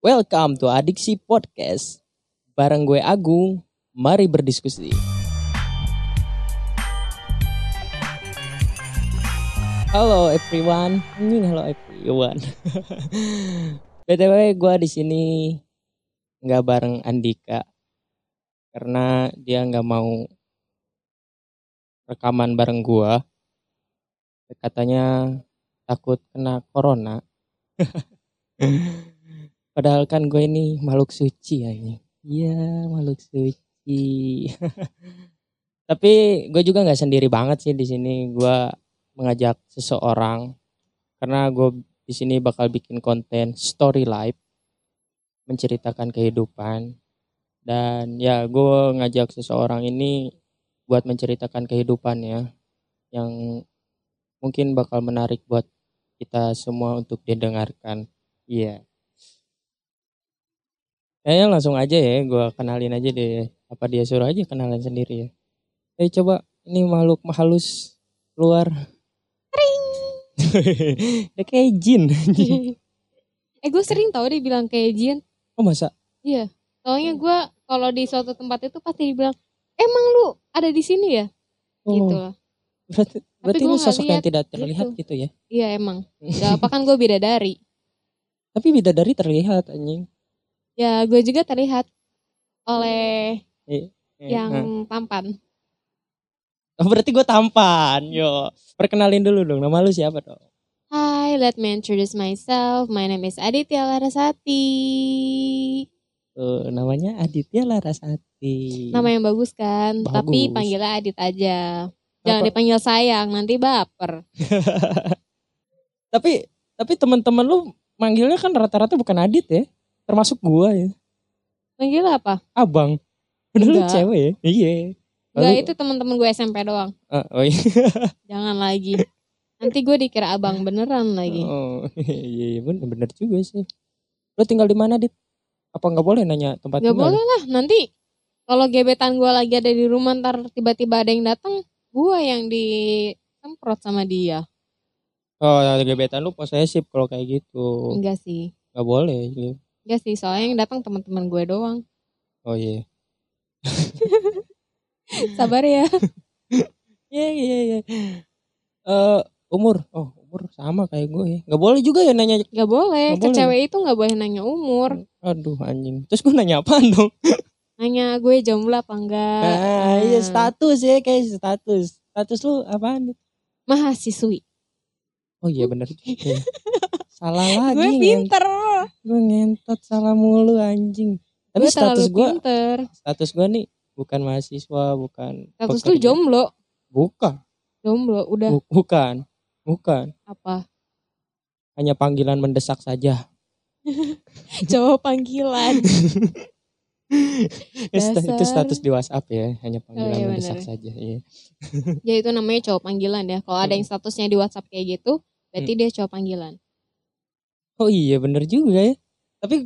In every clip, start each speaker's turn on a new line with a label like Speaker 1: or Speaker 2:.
Speaker 1: Welcome to Adiksi Podcast. Bareng gue Agung, mari berdiskusi. Halo everyone, anjing halo everyone. BTW gue di sini nggak bareng Andika karena dia nggak mau rekaman bareng gua. Katanya takut kena corona. Padahal kan gue ini makhluk suci ya ini. Iya makhluk suci. Tapi gue juga nggak sendiri banget sih di sini. Gue mengajak seseorang karena gue di sini bakal bikin konten story life menceritakan kehidupan dan ya gue ngajak seseorang ini buat menceritakan kehidupannya yang mungkin bakal menarik buat kita semua untuk didengarkan iya kayaknya langsung aja ya gue kenalin aja deh apa dia suruh aja kenalan sendiri ya eh coba ini makhluk halus keluar ya kayak jin
Speaker 2: eh gue sering tau dibilang kayak jin.
Speaker 1: oh masa
Speaker 2: Iya. Soalnya gue kalau di suatu tempat itu pasti dibilang, emang lu ada di sini ya?
Speaker 1: oh,
Speaker 2: Gitu. loh.
Speaker 1: berarti berarti lu sosok yang tidak terlihat
Speaker 2: gitu.
Speaker 1: gitu ya
Speaker 2: Iya emang. Gak apa kan gue bidadari.
Speaker 1: tapi bidadari terlihat anjing
Speaker 2: Ya gue juga terlihat oleh
Speaker 1: Eh,
Speaker 2: yang
Speaker 1: nah.
Speaker 2: tampan.
Speaker 1: Oh, berarti gue tampan yo perkenalin dulu dong nama lu siapa dong
Speaker 2: Hi, let me introduce myself. My name is Aditya Larasati.
Speaker 1: Tuh, namanya Aditya Larasati
Speaker 2: Nama yang bagus kan? Tapi
Speaker 1: Bagus.
Speaker 2: panggilnya Adit aja. Jangan
Speaker 1: Apa?
Speaker 2: dipanggil sayang, nanti baper.
Speaker 1: tapi tapi teman-teman lu manggilnya kan rata-rata bukan Adit ya termasuk gua ya
Speaker 2: Panggil apa?
Speaker 1: abang Padahal lu cewek ya iya
Speaker 2: Enggak, itu teman-teman gue SMP doang.
Speaker 1: Ah, oh iya
Speaker 2: Jangan lagi. Nanti gue dikira abang beneran lagi.
Speaker 1: oh iya iya, bener, bener juga sih lu tinggal di mana dit apa nggak boleh nanya tempat
Speaker 2: Gak
Speaker 1: tinggal
Speaker 2: boleh lah. Nanti kalau gebetan gue lagi ada di rumah ntar tiba-tiba ada yang datang, gue yang disemprot sama dia.
Speaker 1: oh gebetan lu posesif kalau kayak gitu
Speaker 2: Enggak sih.
Speaker 1: nggak boleh iya.
Speaker 2: Enggak sih. Soalnya yang datang teman-teman gue doang.
Speaker 1: oh iya
Speaker 2: Sabar ya.
Speaker 1: Iya iya iya. Eh umur, oh umur sama kayak gue ya. Gak boleh juga ya nanya.
Speaker 2: Gak boleh. Ke
Speaker 1: boleh.
Speaker 2: cewek itu gak boleh nanya umur.
Speaker 1: Aduh anjing. Terus gue nanya apaan dong?
Speaker 2: Nanya gue jomblo apa enggak.
Speaker 1: Ah iya
Speaker 2: Nah,
Speaker 1: status ya kayak status. Status lu apaan?
Speaker 2: Mahasiswi.
Speaker 1: Oh iya bener juga. ya. salah lagi.
Speaker 2: gue pinter.
Speaker 1: Gue ngentot salah mulu anjing. Tapi
Speaker 2: gue
Speaker 1: status gue, status gue nih bukan mahasiswa, bukan.
Speaker 2: Status lu
Speaker 1: pekerja.
Speaker 2: jomblo.
Speaker 1: Bukan,
Speaker 2: Jomblo. Udah
Speaker 1: bu- bukan, bukan.
Speaker 2: apa?
Speaker 1: Hanya panggilan mendesak saja.
Speaker 2: Jawab panggilan.
Speaker 1: Sta- itu
Speaker 2: Dasar.
Speaker 1: status di WhatsApp ya, hanya panggilan
Speaker 2: iya,
Speaker 1: mendesak
Speaker 2: bener.
Speaker 1: saja. Iya.
Speaker 2: Ya itu namanya cowok panggilan ya. Kalau ada yang statusnya di WhatsApp kayak gitu, berarti dia cowok panggilan.
Speaker 1: Oh iya bener juga ya. Tapi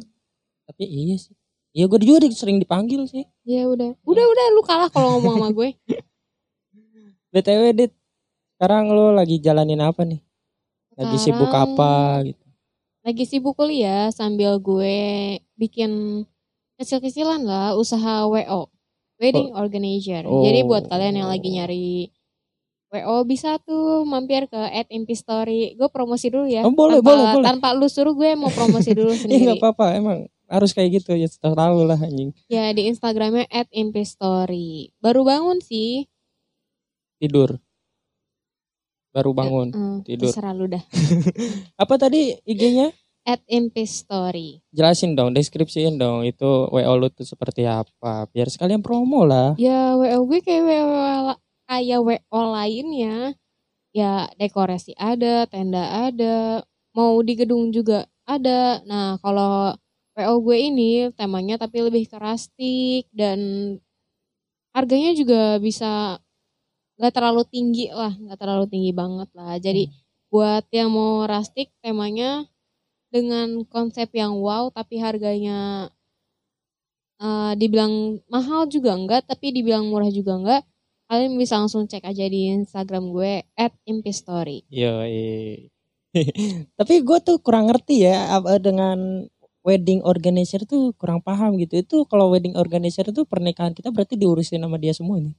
Speaker 1: tapi iya sih. Iya gue juga sering dipanggil sih.
Speaker 2: Ya udah. Udah udah lu kalah kalau ngomong sama gue.
Speaker 1: BTW Dit, sekarang lo lagi jalanin apa nih? Lagi sibuk apa gitu?
Speaker 2: Lagi sibuk kuliah sambil gue bikin kecil-kecilan lah usaha WO. Wedding organizer. Jadi buat
Speaker 1: Oh.
Speaker 2: kalian yang lagi nyari WO bisa tuh mampir ke at Story. Gue promosi dulu ya.
Speaker 1: Oh, boleh,
Speaker 2: tanpa,
Speaker 1: boleh, boleh.
Speaker 2: Tanpa lu suruh gue mau promosi dulu
Speaker 1: Iya
Speaker 2: sendiri.
Speaker 1: nggak apa-apa emang harus kayak gitu ya terlalu lah anjing.
Speaker 2: Ya di Instagramnya at Story. Baru bangun sih.
Speaker 1: Tidur. Baru bangun.
Speaker 2: Hmm,
Speaker 1: tidur.
Speaker 2: Terserah lu dah.
Speaker 1: Apa tadi IG-nya?
Speaker 2: At Story.
Speaker 1: Jelasin dong, deskripsiin dong itu WO lu tuh seperti apa. Biar sekalian promo lah.
Speaker 2: Ya WO gue kayak WO kayak WO lainnya. Ya dekorasi ada, tenda ada, mau di gedung juga ada. Nah kalau WO gue ini temanya tapi lebih ke rustic dan harganya juga bisa nggak terlalu tinggi lah, nggak terlalu tinggi banget lah. Jadi buat yang mau rustic temanya dengan konsep yang wow tapi harganya eh, dibilang mahal juga enggak tapi dibilang murah juga enggak kalian bisa langsung cek aja di Instagram gue at impistory
Speaker 1: Yo, Tapi gue tuh kurang ngerti ya dengan wedding organizer tuh kurang paham gitu. Itu kalau wedding organizer tuh pernikahan kita berarti diurusin sama dia semua nih.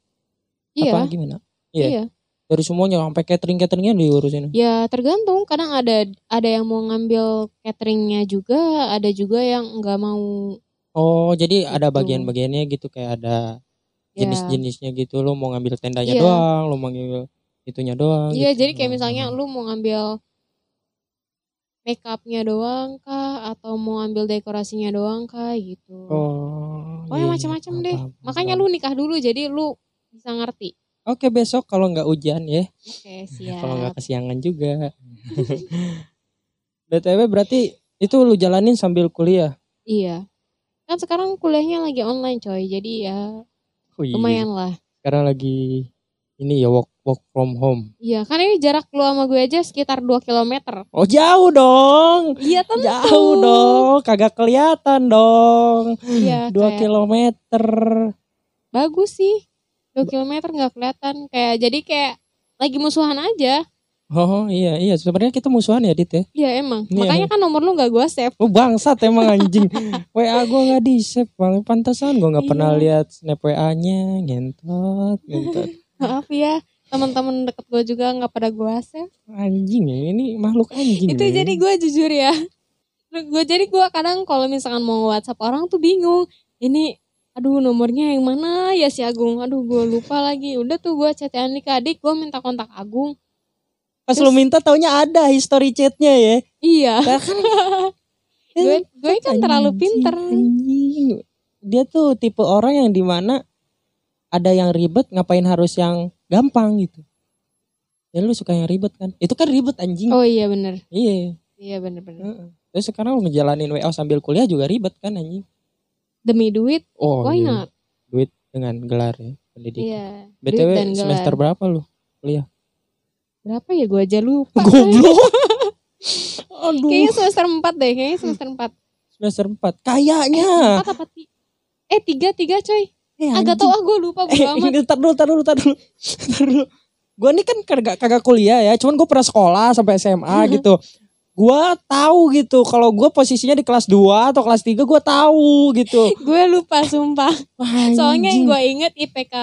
Speaker 2: Iya.
Speaker 1: Apa gimana? Iya.
Speaker 2: Iya.
Speaker 1: Dari semuanya sampai catering cateringnya diurusin.
Speaker 2: Ya tergantung. Kadang ada ada yang mau ngambil cateringnya juga, ada juga yang nggak mau.
Speaker 1: Oh jadi ada
Speaker 2: Gitu.
Speaker 1: bagian-bagiannya gitu kayak ada. Jenis-jenisnya gitu. Lo mau ngambil tendanya
Speaker 2: Iya.
Speaker 1: doang, lo mau ngambil itunya doang.
Speaker 2: Iya,
Speaker 1: gitu.
Speaker 2: jadi kayak misalnya lu mau ngambil make upnya doang kah, atau mau ambil dekorasinya doang kah gitu.
Speaker 1: Oh.
Speaker 2: Pokoknya
Speaker 1: iya,
Speaker 2: macam-macam
Speaker 1: paham,
Speaker 2: deh.
Speaker 1: paham,
Speaker 2: Makanya
Speaker 1: paham.
Speaker 2: lu nikah dulu jadi lu bisa ngerti.
Speaker 1: Oke besok kalau nggak hujan ya.
Speaker 2: Oke, siap.
Speaker 1: Kalau nggak kesiangan juga. BTW berarti itu lu jalanin sambil kuliah.
Speaker 2: Iya. Kan sekarang kuliahnya lagi online coy, jadi ya
Speaker 1: Oh, iya.
Speaker 2: lumayan lah.
Speaker 1: Sekarang lagi ini ya work work from home.
Speaker 2: Iya, kan ini jarak lu sama gue aja sekitar 2 km.
Speaker 1: Oh jauh dong.
Speaker 2: Iya tentu.
Speaker 1: Jauh dong. Kagak kelihatan dong.
Speaker 2: Iya,
Speaker 1: Dua
Speaker 2: kayak
Speaker 1: kilometer.
Speaker 2: bagus sih. 2 km nggak kelihatan kayak jadi kayak lagi musuhan aja.
Speaker 1: Oh iya iya sebenarnya kita musuhan ya Dit ya.
Speaker 2: Iya emang.
Speaker 1: Iya.
Speaker 2: Makanya kan nomor lu nggak gue save.
Speaker 1: Oh bangsat emang anjing. WA gue nggak di save bang. Pantesan gue nggak pernah
Speaker 2: Iya.
Speaker 1: lihat snap WA-nya. Ngentot, ngentot.
Speaker 2: Maaf ya, teman-teman deket gue juga nggak pada gue save.
Speaker 1: Anjing ya ini makhluk anjing.
Speaker 2: Itu
Speaker 1: ya.
Speaker 2: jadi gue jujur ya. Gue jadi gue kadang kalau misalkan mau WhatsApp orang tuh bingung. Ini aduh nomornya yang mana ya si Agung. Aduh gue lupa lagi. Udah tuh gue chatan ke adik, gue minta kontak Agung.
Speaker 1: Pas
Speaker 2: Terus-
Speaker 1: lu minta taunya ada history chatnya ya.
Speaker 2: Iya. Gue gue kan terlalu pinter.
Speaker 1: Anjing. Dia tuh tipe orang yang di mana ada yang ribet ngapain harus yang gampang gitu. Ya lu suka yang ribet kan? Itu kan ribet anjing.
Speaker 2: Oh iya bener.
Speaker 1: Iya.
Speaker 2: Iya bener-bener.
Speaker 1: Terus sekarang lu ngejalanin WA sambil kuliah juga ribet kan anjing.
Speaker 2: Demi duit,
Speaker 1: Oh
Speaker 2: why
Speaker 1: iya.
Speaker 2: not?
Speaker 1: Duit dengan gelar ya pendidikan.
Speaker 2: Iya.
Speaker 1: BTW semester berapa lu?
Speaker 2: Berapa ya gue aja lupa.
Speaker 1: Goblok. Aduh.
Speaker 2: Kayaknya semester 4 deh, kayaknya semester 4.
Speaker 1: Semester 4. Kayaknya.
Speaker 2: 4 apa? Eh 3 3 coy.
Speaker 1: Eh,
Speaker 2: Agak
Speaker 1: anjing.
Speaker 2: tau ah gue lupa
Speaker 1: Eh,
Speaker 2: bodo amat.
Speaker 1: ini tar dulu, tar dulu, tar dulu. Tar dulu. Gue nih kan kagak kagak kuliah ya, cuman gue pernah sekolah sampai SMA gitu. Gue tahu gitu kalau gue posisinya di kelas 2 atau kelas 3 gue tahu gitu.
Speaker 2: gue lupa sumpah.
Speaker 1: Wah,
Speaker 2: Soalnya yang
Speaker 1: anjing.
Speaker 2: gue inget IPK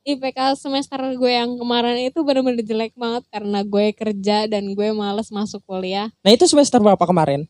Speaker 2: IPK semester gue yang kemarin itu bener-bener jelek banget karena gue kerja dan gue males masuk kuliah.
Speaker 1: Nah itu semester berapa kemarin?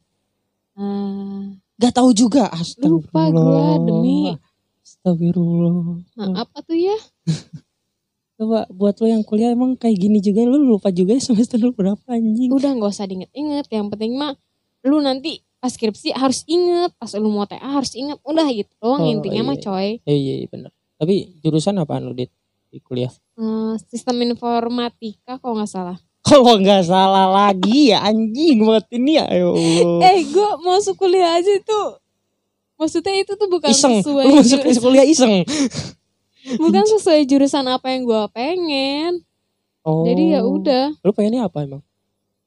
Speaker 2: Ah,
Speaker 1: Gak tahu juga.
Speaker 2: lupa gue demi
Speaker 1: Astagfirullah.
Speaker 2: maaf tuh ya.
Speaker 1: Coba buat lo yang kuliah emang kayak gini juga lu lupa juga ya semester lu berapa anjing.
Speaker 2: Udah nggak usah diinget-inget. Yang penting mah lu nanti pas skripsi harus inget, pas lu mau TA harus inget. Udah gitu doang
Speaker 1: Oh,
Speaker 2: intinya mah
Speaker 1: iya.
Speaker 2: coy.
Speaker 1: Eh, iya, iya bener. Tapi jurusan apaan lu Dit? Di kuliah?
Speaker 2: Eh, sistem informatika kalau nggak salah.
Speaker 1: Kalau nggak salah lagi ya anjing buat ini ya. Allah.
Speaker 2: Eh gue masuk kuliah aja tuh. Maksudnya itu tuh bukan
Speaker 1: iseng.
Speaker 2: sesuai
Speaker 1: Lu masuk
Speaker 2: jurusan,
Speaker 1: kuliah iseng.
Speaker 2: bukan sesuai jurusan apa yang gue pengen.
Speaker 1: Oh.
Speaker 2: Jadi ya udah,
Speaker 1: Lu pengennya apa emang?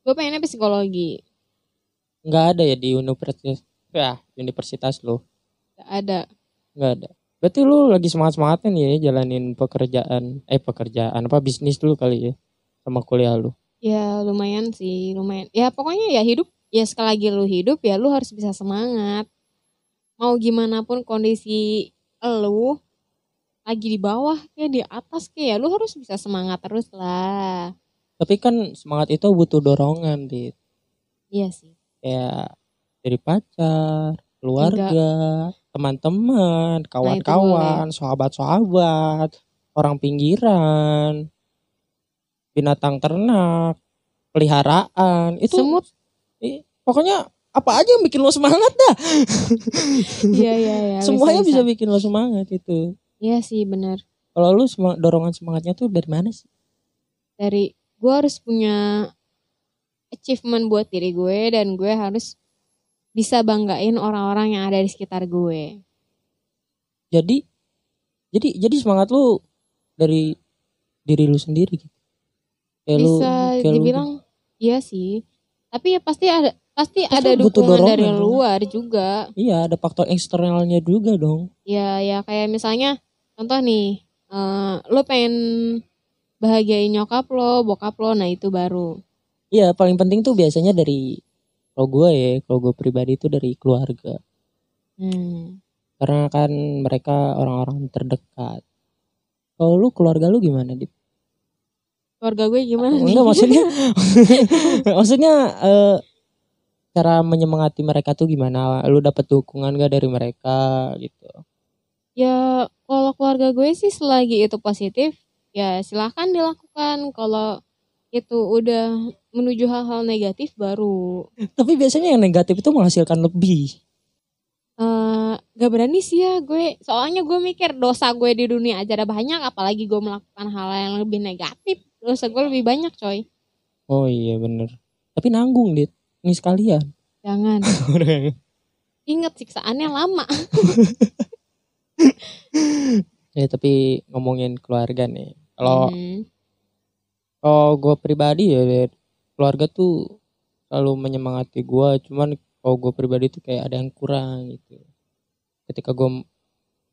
Speaker 2: gue pengennya psikologi.
Speaker 1: Nggak ada ya di universitas. Ya, universitas lu.
Speaker 2: Gak ada.
Speaker 1: Nggak ada. Berarti lu lagi semangat-semangatnya nih ya jalanin pekerjaan. Eh pekerjaan apa bisnis dulu kali ya. Sama kuliah lu.
Speaker 2: Ya lumayan sih, lumayan. Ya pokoknya ya hidup, ya sekali lagi lu hidup ya lu harus bisa semangat. Mau gimana pun kondisi lu lagi di bawah kayak di atas kayak ya lu harus bisa semangat terus lah.
Speaker 1: Tapi kan semangat itu butuh dorongan, Dit.
Speaker 2: Iya sih.
Speaker 1: Kayak dari pacar, keluarga, teman-teman, kawan-kawan, sahabat-sahabat, orang pinggiran, binatang ternak, peliharaan. Itu
Speaker 2: Semut.
Speaker 1: eh, pokoknya apa aja yang bikin lo semangat dah.
Speaker 2: Iya iya iya.
Speaker 1: Semuanya bisa
Speaker 2: bisa.
Speaker 1: bikin lo semangat itu.
Speaker 2: Iya sih benar.
Speaker 1: Kalau lu semang- dorongan semangatnya tuh dari mana sih?
Speaker 2: Dari gue harus punya achievement buat diri gue dan gue harus bisa banggain orang-orang yang ada di sekitar gue.
Speaker 1: Jadi jadi jadi semangat lu dari diri lu sendiri gitu. Kayak lu-
Speaker 2: bisa
Speaker 1: kayak lu-
Speaker 2: dibilang iya sih. Tapi ya pasti ada pasti
Speaker 1: Tapi
Speaker 2: ada dukungan dari
Speaker 1: dorongan dong.
Speaker 2: luar juga.
Speaker 1: Iya ada faktor eksternalnya juga dong.
Speaker 2: Ya ya kayak misalnya contoh nih, eh lo pengen bahagiain nyokap lo, bokap lo, nah itu baru.
Speaker 1: Iya paling penting tuh biasanya dari Kalau gue ya, kalau gue pribadi itu dari keluarga.
Speaker 2: Hmm.
Speaker 1: Karena kan mereka orang-orang terdekat. Kalau lu keluarga lu gimana, Dit?
Speaker 2: Keluarga gue gimana nih?
Speaker 1: Enggak maksudnya maksudnya eh, cara menyemangati mereka tuh gimana? Lu dapet dukungan gak dari mereka gitu?
Speaker 2: Ya kalau keluarga gue sih selagi itu positif ya silahkan dilakukan. Kalau itu udah menuju hal-hal negatif baru
Speaker 1: Tapi biasanya yang negatif itu menghasilkan lebih.
Speaker 2: eh gak berani sih ya gue. Soalnya gue mikir dosa gue di dunia aja ada banyak apalagi gue melakukan hal yang lebih negatif. Dosa gue lebih banyak coy.
Speaker 1: Oh iya bener. Tapi nanggung, Dit. Ini sekalian.
Speaker 2: Jangan. Ingat siksaannya lama.
Speaker 1: ya tapi ngomongin keluarga nih. Kalau
Speaker 2: Hmm.
Speaker 1: Kalau gue pribadi ya keluarga tuh selalu menyemangati gue. Cuman kalau gue pribadi tuh kayak ada yang kurang gitu. Ketika gue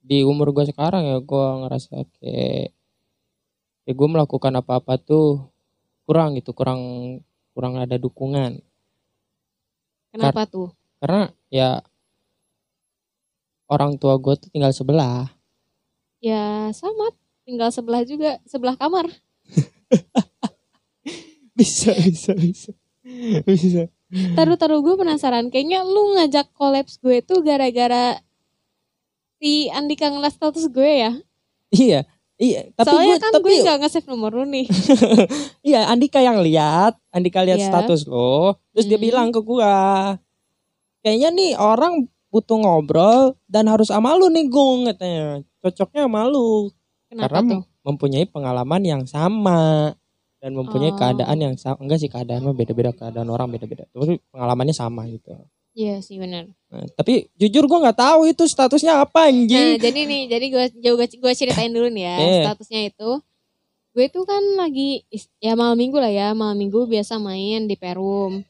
Speaker 1: di umur gue sekarang ya gue ngerasa kayak ya gue melakukan apa-apa tuh kurang gitu kurang kurang ada dukungan
Speaker 2: Kenapa tuh?
Speaker 1: karena ya orang tua gue tuh tinggal sebelah
Speaker 2: Ya sama. Tinggal sebelah juga. Sebelah kamar.
Speaker 1: bisa bisa bisa bisa
Speaker 2: Taruh-taruh gue penasaran. Kayaknya lu ngajak kolaps gue tuh gara-gara si Andika ngeliat status gue ya.
Speaker 1: iya iya tapi
Speaker 2: Soalnya
Speaker 1: gue
Speaker 2: kan
Speaker 1: tapi
Speaker 2: gue gak nge-save nomor lu nih.
Speaker 1: iya Andika yang lihat Andika lihat
Speaker 2: Iya.
Speaker 1: status lo terus dia
Speaker 2: Hmm.
Speaker 1: bilang ke gua kayaknya nih orang butuh ngobrol dan harus sama lu nih Gung katanya cocoknya sama lu
Speaker 2: Kenapa
Speaker 1: Karena
Speaker 2: tuh?
Speaker 1: mempunyai pengalaman yang sama dan mempunyai
Speaker 2: Oh.
Speaker 1: keadaan yang sama enggak sih keadaan mah beda-beda keadaan orang beda-beda tapi pengalamannya sama gitu
Speaker 2: Iya sih benar.
Speaker 1: Nah, tapi jujur gua nggak tahu itu statusnya apa
Speaker 2: Nah
Speaker 1: anjing
Speaker 2: jadi nih, jadi gue gue gue ceritain dulu nih ya
Speaker 1: Eh.
Speaker 2: statusnya itu. Gue tuh kan lagi ya malam minggu lah ya, malam minggu biasa main di Perum.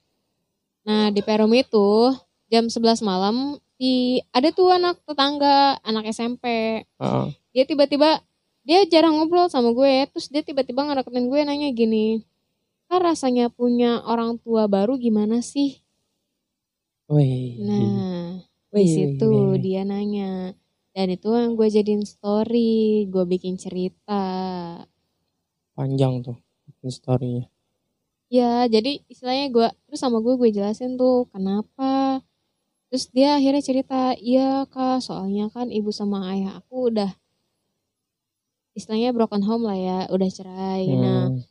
Speaker 2: Nah di Perum itu jam 11 malam di ada tuh anak tetangga, anak SMP.
Speaker 1: Heeh.
Speaker 2: Dia tiba-tiba dia jarang ngobrol sama gue, terus dia tiba-tiba ngedeketin gue nanya gini, kan rasanya punya orang tua baru gimana sih?
Speaker 1: Wih.
Speaker 2: Nah
Speaker 1: Wih,
Speaker 2: di situ dia nanya dan itu yang gue jadiin story gue bikin cerita
Speaker 1: panjang tuh bikin story-nya.
Speaker 2: ya jadi istilahnya gue terus sama gue gue jelasin tuh kenapa terus dia akhirnya cerita iya kak soalnya kan ibu sama ayah aku udah istilahnya broken home lah ya udah cerai nah
Speaker 1: Hmm.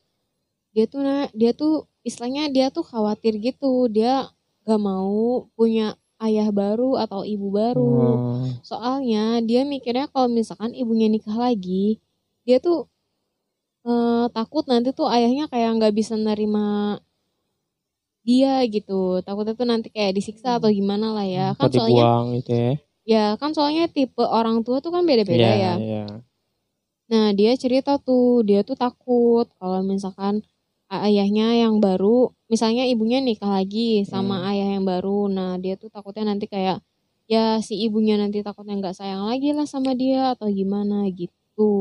Speaker 2: dia tuh nah dia tuh istilahnya dia tuh khawatir gitu dia gak mau punya ayah baru atau ibu baru
Speaker 1: Hmm.
Speaker 2: Soalnya dia mikirnya kalau misalkan ibunya nikah lagi, dia tuh eh, takut nanti tuh ayahnya kayak nggak bisa nerima dia gitu. Takutnya tuh nanti kayak disiksa atau gimana lah ya.
Speaker 1: Atau
Speaker 2: Kan soalnya
Speaker 1: gitu ya.
Speaker 2: ya kan soalnya tipe orang tua tuh kan beda-beda
Speaker 1: Iya,
Speaker 2: ya.
Speaker 1: iya.
Speaker 2: Nah dia cerita tuh dia tuh takut kalau misalkan ayahnya yang baru, misalnya ibunya nikah lagi sama
Speaker 1: Hmm.
Speaker 2: ayah yang baru. Nah dia tuh takutnya nanti kayak ya si ibunya nanti takutnya nggak sayang lagi lah sama dia atau gimana gitu.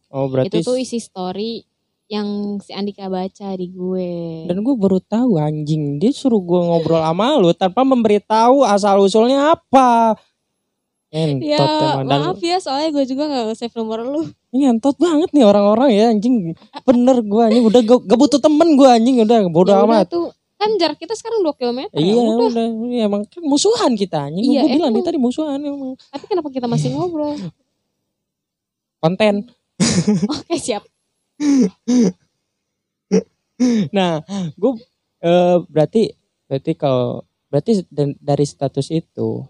Speaker 1: Oh berarti
Speaker 2: Itu tuh isi story yang si Andika baca di gue.
Speaker 1: dan gue baru tahu anjing dia suruh gue ngobrol sama lu tanpa memberitahu asal usulnya apa. Entot
Speaker 2: ya
Speaker 1: emang dan
Speaker 2: maaf ya soalnya gue juga gak save nomor lu.
Speaker 1: ini entot banget nih orang-orang ya anjing. Bener gue anjing udah gak, gak butuh temen gue anjing udah bodoh
Speaker 2: Ya udah
Speaker 1: amat.
Speaker 2: tuh kan jarak kita sekarang 2 km ya
Speaker 1: Iya
Speaker 2: udah.
Speaker 1: udah, Iya, emang kan musuhan kita anjing.
Speaker 2: Iya,
Speaker 1: gue bilang
Speaker 2: emang.
Speaker 1: nih tadi musuhan emang.
Speaker 2: Tapi kenapa kita masih ngobrol?
Speaker 1: Konten.
Speaker 2: Oke siap.
Speaker 1: Nah, gue eh, berarti berarti kalau berarti dari status itu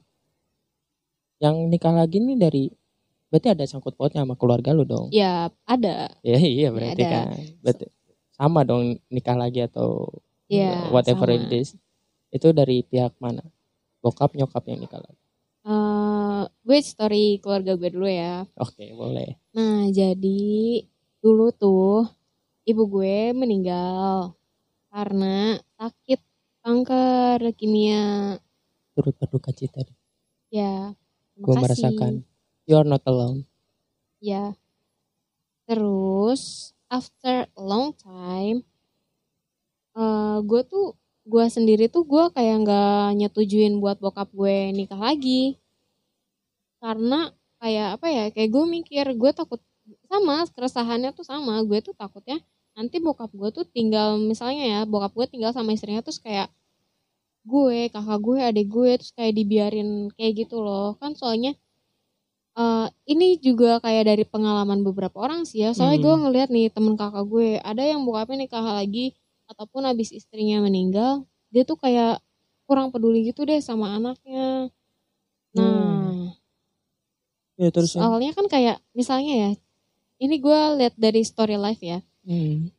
Speaker 1: yang nikah lagi nih dari berarti ada sangkut pautnya sama keluarga lu dong.
Speaker 2: Ya ada.
Speaker 1: Ya iya berarti
Speaker 2: ada.
Speaker 1: kan. Berarti sama dong nikah lagi atau
Speaker 2: Ya,
Speaker 1: whatever
Speaker 2: sama.
Speaker 1: it is. Itu dari pihak mana? Bokap nyokap yang nikah lagi.
Speaker 2: Eh, gue story keluarga gue dulu ya.
Speaker 1: Oke, boleh.
Speaker 2: Nah, jadi dulu tuh ibu gue meninggal karena sakit kanker leukemia.
Speaker 1: Turut berduka cita.
Speaker 2: Ya,
Speaker 1: Gue merasakan you're not alone.
Speaker 2: Ya. Terus after a long time, eh gue tuh gue sendiri tuh gue kayak nggak nyetujuin buat bokap gue nikah lagi karena kayak apa ya kayak gue mikir gue takut sama keresahannya tuh sama gue tuh takutnya nanti bokap gue tuh tinggal misalnya ya bokap gue tinggal sama istrinya terus kayak gue kakak gue adik gue terus kayak dibiarin kayak gitu loh kan soalnya uh, ini juga kayak dari pengalaman beberapa orang sih ya soalnya
Speaker 1: Hmm.
Speaker 2: gue ngeliat nih temen kakak gue ada yang bokapnya nikah lagi ataupun habis istrinya meninggal dia tuh kayak kurang peduli gitu deh sama anaknya nah
Speaker 1: Ya terus
Speaker 2: soalnya kan kayak misalnya ya ini gue lihat dari story life ya
Speaker 1: hmm.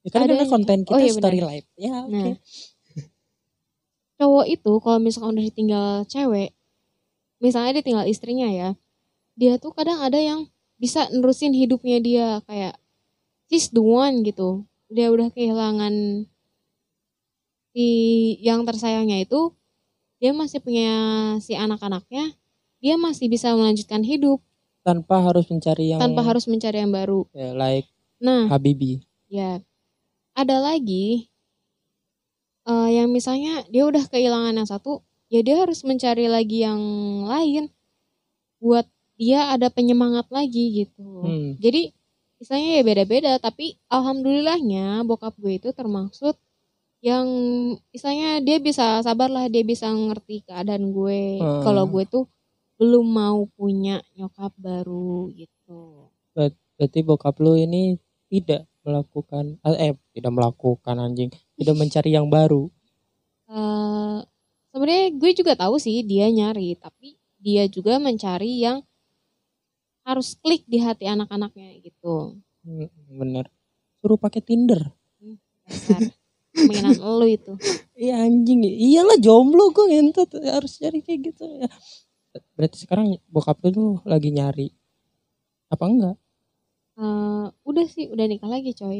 Speaker 1: Ya, karena
Speaker 2: ada
Speaker 1: konten kita
Speaker 2: oh iya,
Speaker 1: story life. Ya oke.
Speaker 2: Nah, cowok itu kalau misalkan udah ditinggal cewek, misalnya ditinggal istrinya ya, dia tuh kadang ada yang bisa nerusin hidupnya dia kayak she's the one gitu. Dia udah kehilangan si yang tersayangnya itu, dia masih punya si anak-anaknya, dia masih bisa melanjutkan hidup
Speaker 1: Tanpa harus mencari yang
Speaker 2: tanpa harus mencari yang baru.
Speaker 1: ya, like
Speaker 2: Nah,
Speaker 1: Habibi.
Speaker 2: Ya, ada lagi eh, yang misalnya dia udah kehilangan yang satu, ya dia harus mencari lagi yang lain buat dia ada penyemangat lagi gitu.
Speaker 1: Hmm.
Speaker 2: Jadi misalnya ya beda-beda, tapi alhamdulillahnya bokap gue itu termaksud yang misalnya dia bisa sabar lah, dia bisa ngerti keadaan gue.
Speaker 1: Hmm.
Speaker 2: Kalau gue tuh belum mau punya nyokap baru gitu.
Speaker 1: Berarti bokap lu ini tidak melakukan eh tidak melakukan anjing, tidak mencari yang baru.
Speaker 2: eh sebenarnya gue juga tahu sih dia nyari tapi dia juga mencari yang harus klik di hati anak-anaknya gitu
Speaker 1: Hmm, bener. Suruh pakai Tinder.
Speaker 2: dasar mainan lu itu
Speaker 1: Iya anjing, iyalah jomblo gue ngentot harus cari kayak gitu ya. Berarti sekarang bokap lu tuh lagi nyari apa enggak?
Speaker 2: Eh, udah sih udah nikah lagi coy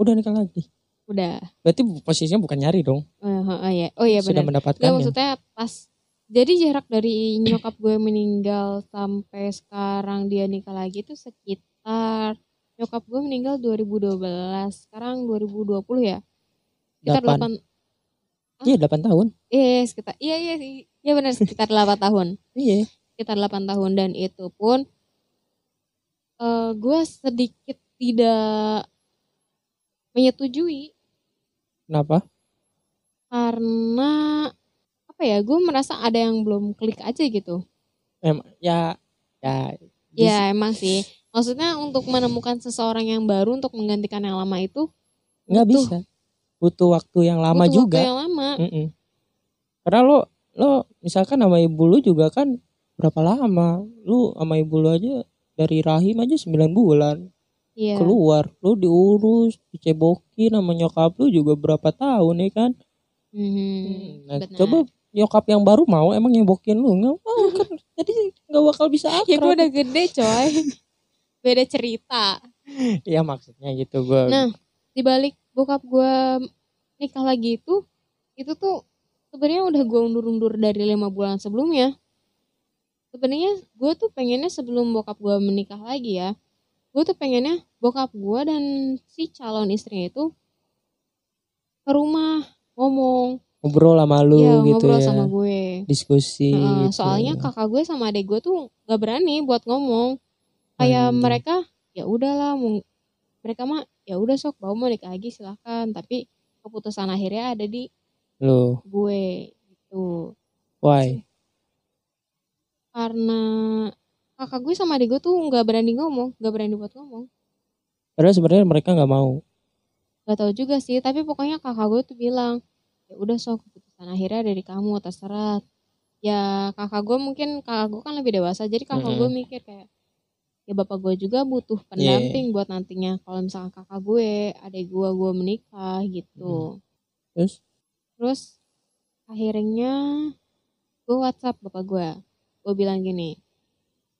Speaker 1: Udah nikah lagi.
Speaker 2: Udah
Speaker 1: Berarti posisinya bukan nyari dong,
Speaker 2: Eh, eh, oh ya oh iya
Speaker 1: sudah
Speaker 2: benar
Speaker 1: mendapatkan
Speaker 2: Gak maksudnya pas jadi jarak dari nyokap gue meninggal sampai sekarang dia nikah lagi itu sekitar nyokap gue meninggal 2012 sekarang 2020 ya sekitar
Speaker 1: Delapan.
Speaker 2: 8
Speaker 1: Iya 8 tahun.
Speaker 2: Iya, sekitar iya iya sih. Iya benar sekitar 8 tahun.
Speaker 1: Iya.
Speaker 2: Sekitar 8 tahun dan itu pun eh gue sedikit tidak menyetujui
Speaker 1: Kenapa?
Speaker 2: karena apa ya? Gue merasa ada yang belum klik aja gitu.
Speaker 1: Em, ya ya
Speaker 2: Ya emang sih. Maksudnya untuk menemukan seseorang yang baru untuk menggantikan yang lama itu
Speaker 1: nggak
Speaker 2: butuh-
Speaker 1: bisa. Butuh waktu yang lama
Speaker 2: butuh
Speaker 1: juga.
Speaker 2: waktu yang lama.
Speaker 1: Mm-mm. Karena lo lo misalkan sama ibu lu juga kan berapa lama? Lu sama ibu lu aja dari rahim aja 9 bulan
Speaker 2: Iya.
Speaker 1: keluar. Lu diurus, dicebokin sama nyokap lu juga berapa tahun ya kan?
Speaker 2: Mhm,
Speaker 1: Nah,
Speaker 2: benar.
Speaker 1: coba nyokap yang baru mau emang nyebokin lu nggak mau kan? Jadi nggak bakal bisa
Speaker 2: ya gue
Speaker 1: akrab.
Speaker 2: udah gede coy. Beda cerita.
Speaker 1: Iya maksudnya gitu gue.
Speaker 2: Nah, dibalik bokap gue nikah lagi itu, itu tuh sebenarnya udah gue undur-undur dari lima bulan sebelumnya. Sebenarnya gue tuh pengennya sebelum bokap gue menikah lagi ya, gue tuh pengennya bokap gue dan si calon istrinya itu ke rumah ngomong,
Speaker 1: ngobrol sama lu
Speaker 2: ya
Speaker 1: gitu
Speaker 2: ngobrol
Speaker 1: ya.
Speaker 2: sama gue.
Speaker 1: Diskusi.
Speaker 2: Heeh,
Speaker 1: gitu.
Speaker 2: soalnya kakak gue sama adik gue tuh gak berani buat ngomong. Kayak
Speaker 1: Anjing.
Speaker 2: mereka ya udahlah mereka mah ya udah sok mau mau nikah lagi silahkan tapi keputusan akhirnya ada di
Speaker 1: lu
Speaker 2: gue gitu
Speaker 1: why?
Speaker 2: karena kakak gue sama adik gue tuh nggak berani ngomong nggak berani buat ngomong.
Speaker 1: Padahal sebenarnya mereka nggak mau.
Speaker 2: Gak tahu juga sih tapi pokoknya kakak gue tuh bilang ya udah sok keputusan akhirnya dari kamu terserah. Ya kakak gue mungkin kakak gue kan lebih dewasa jadi kakak gue mikir kayak ya bapak gue juga butuh pendamping buat nantinya kalau misalkan kakak gue adik gue gue menikah gitu.
Speaker 1: Terus?
Speaker 2: Terus akhirnya gue WhatsApp bapak gue. Gue bilang gini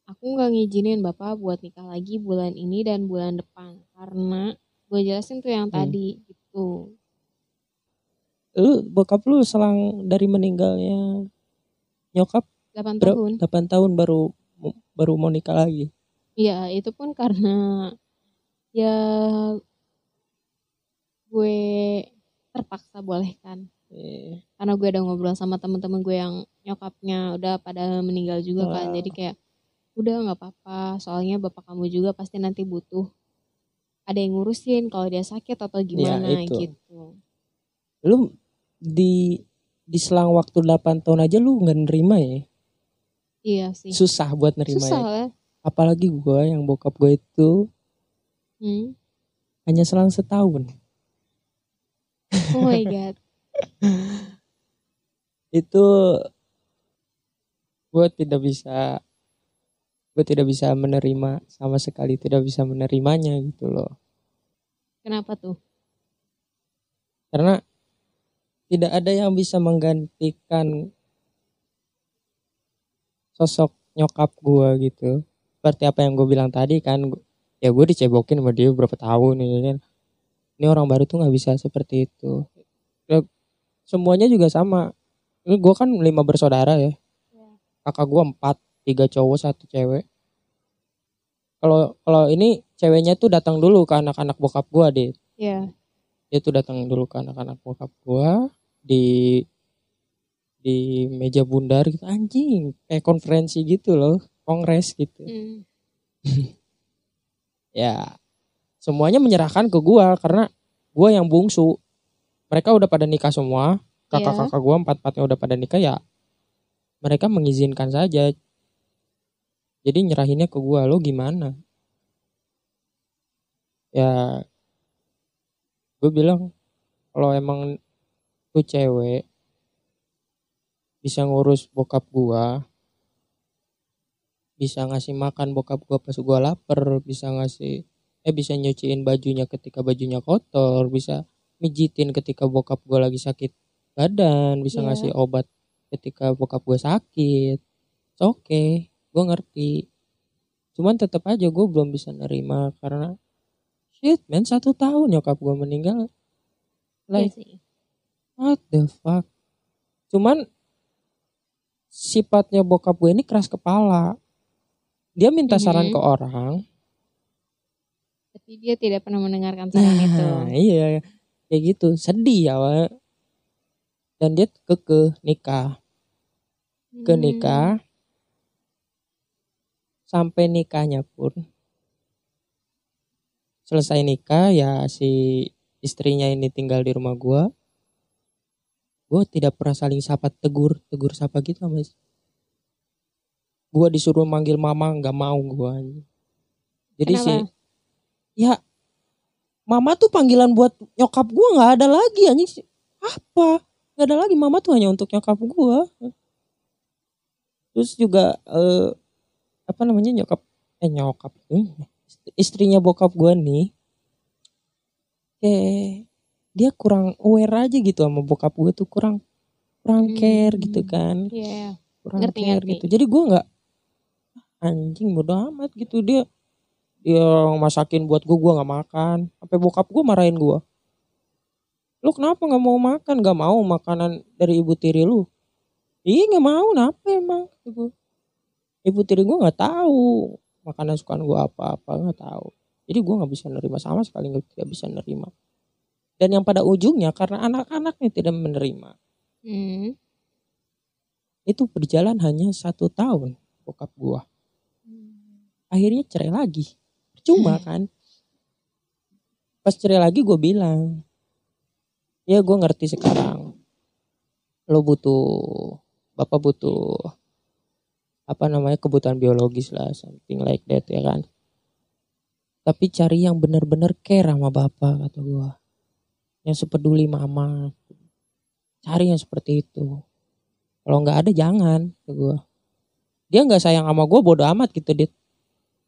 Speaker 2: aku nggak ngizinin bapak buat nikah lagi bulan ini dan bulan depan karena gue jelasin tuh yang
Speaker 1: Hmm.
Speaker 2: tadi gitu
Speaker 1: lu bokap lu selang dari meninggalnya nyokap
Speaker 2: 8
Speaker 1: Bro,
Speaker 2: tahun
Speaker 1: 8 tahun baru baru mau nikah lagi.
Speaker 2: Iya itu pun karena ya gue terpaksa bolehkan
Speaker 1: Iya.
Speaker 2: karena gue udah ngobrol sama temen-temen gue yang nyokapnya udah pada meninggal juga kan
Speaker 1: Wah.
Speaker 2: jadi kayak udah nggak apa-apa soalnya bapak kamu juga pasti nanti butuh ada yang ngurusin kalau dia sakit atau gimana
Speaker 1: Iya, itu.
Speaker 2: gitu
Speaker 1: Lu di di selang waktu 8 tahun aja lu nggak nerima ya?
Speaker 2: iya sih
Speaker 1: Susah buat nerima
Speaker 2: susah
Speaker 1: ya.
Speaker 2: lah
Speaker 1: Apalagi gue yang bokap gue itu
Speaker 2: Hmm.
Speaker 1: hanya selang setahun.
Speaker 2: oh my god
Speaker 1: Itu gue tidak bisa gue tidak bisa menerima sama sekali tidak bisa menerimanya gitu loh.
Speaker 2: kenapa tuh
Speaker 1: Karena tidak ada yang bisa menggantikan sosok nyokap gua gitu. Seperti apa yang gue bilang tadi kan, ya gue dicebokin sama dia berapa tahun ya kan. Ini orang baru tuh nggak bisa seperti itu. Ya, semuanya juga sama. Ini gue kan lima bersaudara ya. Kakak gue empat, tiga cowok satu cewek. Kalau kalau ini ceweknya tuh datang dulu ke anak-anak bokap gue deh
Speaker 2: ya
Speaker 1: dia tuh datang dulu ke anak-anak bokap gua di di meja bundar gitu. Anjing kayak konferensi gitu loh kongres gitu.
Speaker 2: Hmm.
Speaker 1: ya semuanya menyerahkan ke gua karena gua yang bungsu. Mereka udah pada nikah semua kakak-kakak gua empat-empatnya udah pada nikah ya mereka mengizinkan saja jadi nyerahinnya ke gua lo gimana? Ya gue bilang kalau emang tuh cewek bisa ngurus bokap gua bisa ngasih makan bokap gua pas gua lapar bisa ngasih eh bisa nyuciin bajunya ketika bajunya kotor bisa mijitin ketika bokap gua lagi sakit badan bisa
Speaker 2: Iya.
Speaker 1: ngasih obat ketika bokap gua sakit. Oke gua ngerti cuman tetap aja gue belum bisa nerima karena shit man satu tahun nyokap gua meninggal
Speaker 2: Iya
Speaker 1: like
Speaker 2: sih
Speaker 1: What the fuck? Cuman sifatnya bokap gue ini keras kepala. Dia minta saran
Speaker 2: Mhm.
Speaker 1: ke orang.
Speaker 2: tapi dia tidak pernah mendengarkan saran itu
Speaker 1: Nah, iya. Kayak gitu. Sedih ya, Wak. Dan dia keke nikah. Ke
Speaker 2: Hmm.
Speaker 1: Sampai nikahnya pun. Selesai nikah ya si istrinya ini tinggal di rumah gua. Gue tidak pernah saling sapa tegur, tegur sapa gitu sama Gua disuruh manggil mama nggak mau gua. Jadi
Speaker 2: Kenapa?
Speaker 1: si ya mama tuh panggilan buat nyokap gua nggak ada lagi anjing sih. Apa? Nggak ada lagi mama tuh hanya untuk nyokap gua. Terus juga eh, apa namanya nyokap eh nyokap eh, istrinya bokap gua nih kayak dia kurang aware aja gitu sama bokap gue tuh kurang kurang care
Speaker 2: Hmm.
Speaker 1: gitu kan
Speaker 2: Iya.
Speaker 1: kurang
Speaker 2: Ngerti,
Speaker 1: care
Speaker 2: ngerti.
Speaker 1: gitu jadi gue nggak anjing bodo amat gitu dia dia masakin buat gue gue nggak makan sampai bokap gue marahin gue lu kenapa nggak mau makan nggak mau makanan dari ibu tiri lu iya nggak mau kenapa emang gua. Ibu tiri gue nggak tahu makanan sukaan gue apa apa nggak tahu. Jadi gue nggak bisa nerima sama sekali nggak tidak bisa nerima. Dan yang pada ujungnya karena anak-anaknya tidak menerima
Speaker 2: Hmm.
Speaker 1: itu berjalan hanya satu tahun bokap gua. Akhirnya cerai lagi. Percuma kan? Pas cerai lagi gue bilang ya gue ngerti sekarang. Lo butuh bapak butuh apa namanya kebutuhan biologis lah something like that ya kan. Tapi cari yang benar-benar care sama bapak kata gue yang sepeduli mama. Cari yang seperti itu. Kalau nggak ada jangan kata gue dia nggak sayang sama gue bodoh amat gitu dit.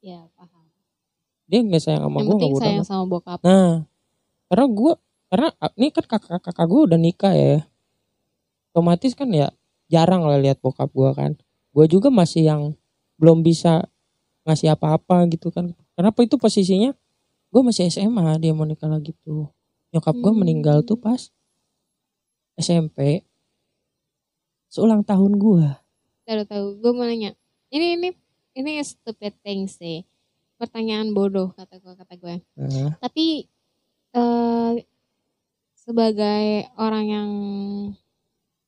Speaker 2: Ya paham.
Speaker 1: dia nggak sayang sama
Speaker 2: Yang
Speaker 1: gue
Speaker 2: penting
Speaker 1: nggak bodoh
Speaker 2: sayang
Speaker 1: amat.
Speaker 2: sama bokap.
Speaker 1: Nah, karena gue karena ah, ini kan kakak kakak gue udah nikah ya, otomatis kan ya jarang lah lihat bokap gue kan. Gue juga masih yang belum bisa ngasih apa-apa gitu kan. Kenapa itu posisinya? Gue masih SMA dia mau nikah lagi tuh. Nyokap gue
Speaker 2: Hmm.
Speaker 1: meninggal tuh pas SMP. Seulang tahun gue.
Speaker 2: Tahu tahu. Gue mau nanya. Ini ini ini stupid thing sih. Pertanyaan bodoh kata gue kata gue.
Speaker 1: Nah,
Speaker 2: Tapi eh sebagai orang yang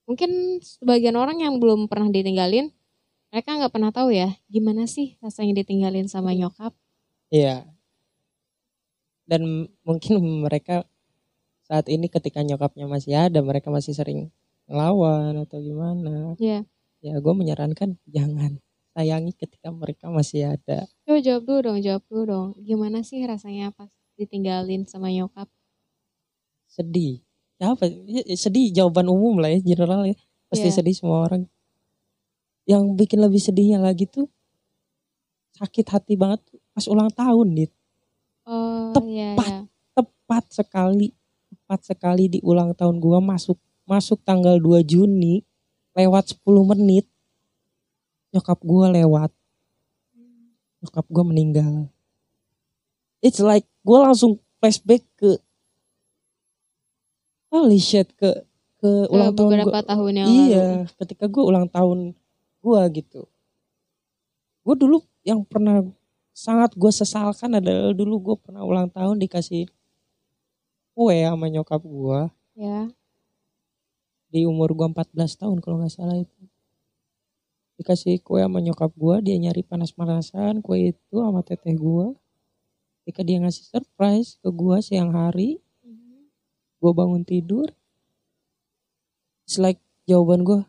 Speaker 2: mungkin sebagian orang yang belum pernah ditinggalin mereka nggak pernah tahu ya gimana sih rasanya ditinggalin sama nyokap
Speaker 1: Iya. Dan mungkin mereka saat ini ketika nyokapnya masih ada, mereka masih sering ngelawan atau gimana.
Speaker 2: Iya.
Speaker 1: Ya gue menyarankan jangan sayangi ketika mereka masih ada.
Speaker 2: coba jawab dulu dong jawab dulu dong gimana sih rasanya pas ditinggalin sama nyokap
Speaker 1: Sedih. Ya apa? ya, Sedih jawaban umum lah ya, general ya. Pasti
Speaker 2: Iya.
Speaker 1: sedih semua orang. Yang bikin lebih sedihnya lagi tuh sakit hati banget pas ulang tahun, Dit.
Speaker 2: oh iya
Speaker 1: Tepat.
Speaker 2: iya
Speaker 1: tepat sekali tepat sekali di ulang tahun gua masuk masuk tanggal 2 Juni lewat 10 menit nyokap gua lewat nyokap gua meninggal it's like gua langsung flashback ke holy shit ke ke
Speaker 2: Ke
Speaker 1: ulang tahun
Speaker 2: beberapa
Speaker 1: gua
Speaker 2: tahun yang
Speaker 1: iya
Speaker 2: lalu
Speaker 1: ketika gua ulang tahun gua gitu. Gua dulu yang pernah sangat gue sesalkan adalah dulu gue pernah ulang tahun dikasih kue sama nyokap gue
Speaker 2: ya.
Speaker 1: Di umur gue 14 tahun kalau nggak salah itu. Dikasih kue sama nyokap gue dia nyari panas-panasan kue itu sama teteh gue ketika dia ngasih surprise ke gue siang hari gue bangun tidur. It's like jawaban gue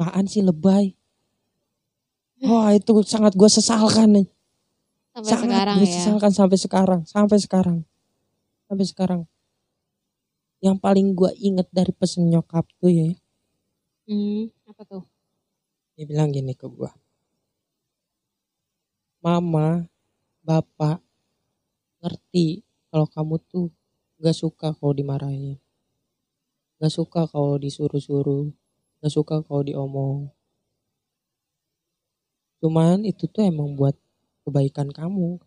Speaker 1: apaan sih lebay? Wah itu sangat gue sesalkan nih.
Speaker 2: Sampai
Speaker 1: sangat
Speaker 2: sekarang
Speaker 1: gue
Speaker 2: ya.
Speaker 1: sesalkan sampai sekarang sampai sekarang. Sampai sekarang. Yang paling gue inget dari pesen nyokap tuh ya.
Speaker 2: Hmm, apa tuh?
Speaker 1: Dia bilang gini ke gue mama bapak ngerti kalau kamu tuh gak suka kalau dimarahin. Gak suka kalau disuruh-suruh gak suka kalau diomong. Cuman itu tuh emang buat kebaikan kamu.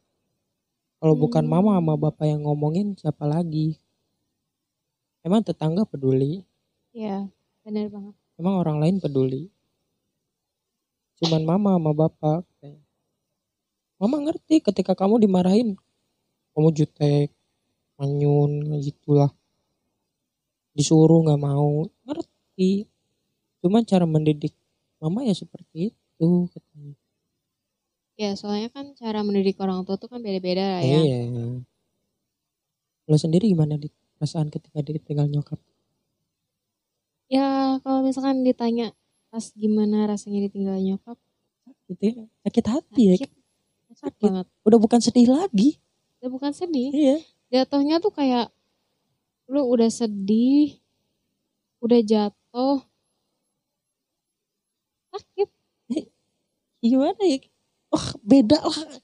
Speaker 1: Kalau bukan mama sama
Speaker 2: Hmm.
Speaker 1: bapak yang ngomongin siapa lagi? Emang tetangga peduli?
Speaker 2: Ya benar banget.
Speaker 1: Emang orang lain peduli? Cuman mama sama bapak. Mama ngerti ketika kamu dimarahin. Kamu jutek manyun gitulah. Disuruh nggak mau. Ngerti cuman cara mendidik mama ya seperti itu katanya.
Speaker 2: ya soalnya kan cara mendidik orang tua tuh kan beda-beda lah ya.
Speaker 1: Iya. Lo sendiri gimana di perasaan ketika ditinggal nyokap?
Speaker 2: Ya kalau misalkan ditanya pas gimana rasanya ditinggal nyokap?
Speaker 1: Gitu ya. Sakit hati ya.
Speaker 2: Sakit. Sakit
Speaker 1: Sakit.
Speaker 2: banget.
Speaker 1: Udah bukan sedih lagi.
Speaker 2: Udah bukan sedih.
Speaker 1: Iya.
Speaker 2: Jatuhnya tuh kayak lu udah sedih udah jatuh sakit.
Speaker 1: Gimana ya? Wah beda lah.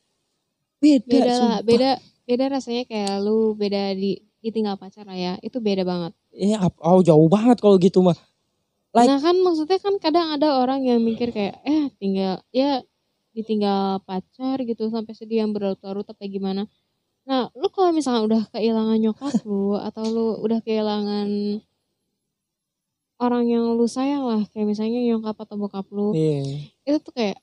Speaker 1: Beda
Speaker 2: beda lah beda beda rasanya kayak lu beda di ditinggal pacar lah ya. Itu beda banget.
Speaker 1: Ya oh jauh banget kalau gitu mah Like-
Speaker 2: nah kan maksudnya kan kadang ada orang yang mikir kayak eh tinggal ya ditinggal pacar gitu sampai sedih yang berlarut-larut apa gimana. Nah lu kalau misalnya udah kehilangan nyokap lu atau lu udah kehilangan orang yang lu sayang lah kayak misalnya nyokap atau bokap lu
Speaker 1: iya.
Speaker 2: itu tuh kayak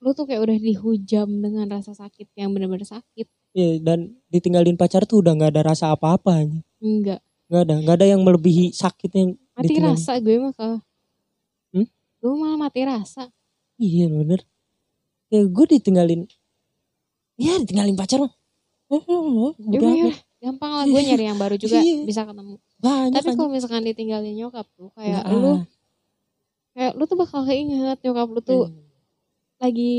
Speaker 2: lu tuh kayak udah dihujam dengan rasa sakit yang bener-bener sakit.
Speaker 1: Iya dan ditinggalin pacar tuh udah nggak ada rasa apa-apa
Speaker 2: enggak
Speaker 1: nggak. Ada nggak ada yang melebihi sakitnya
Speaker 2: mati
Speaker 1: ditinggalin.
Speaker 2: rasa gue mah kalau
Speaker 1: Hmm?
Speaker 2: gue malah mati rasa.
Speaker 1: Iya bener. Kayak gue ditinggalin. Iya ditinggalin pacar mah. Oh, oh, oh,
Speaker 2: ya
Speaker 1: udah.
Speaker 2: Udah ya, gampang lah gue nyari yang baru juga
Speaker 1: Iya.
Speaker 2: bisa ketemu
Speaker 1: banyak
Speaker 2: tapi kalau misalkan ditinggalin nyokap tuh kayak
Speaker 1: Nggak,
Speaker 2: lu
Speaker 1: ah.
Speaker 2: kayak lu tuh bakal keinget nyokap lu tuh
Speaker 1: Hmm.
Speaker 2: lagi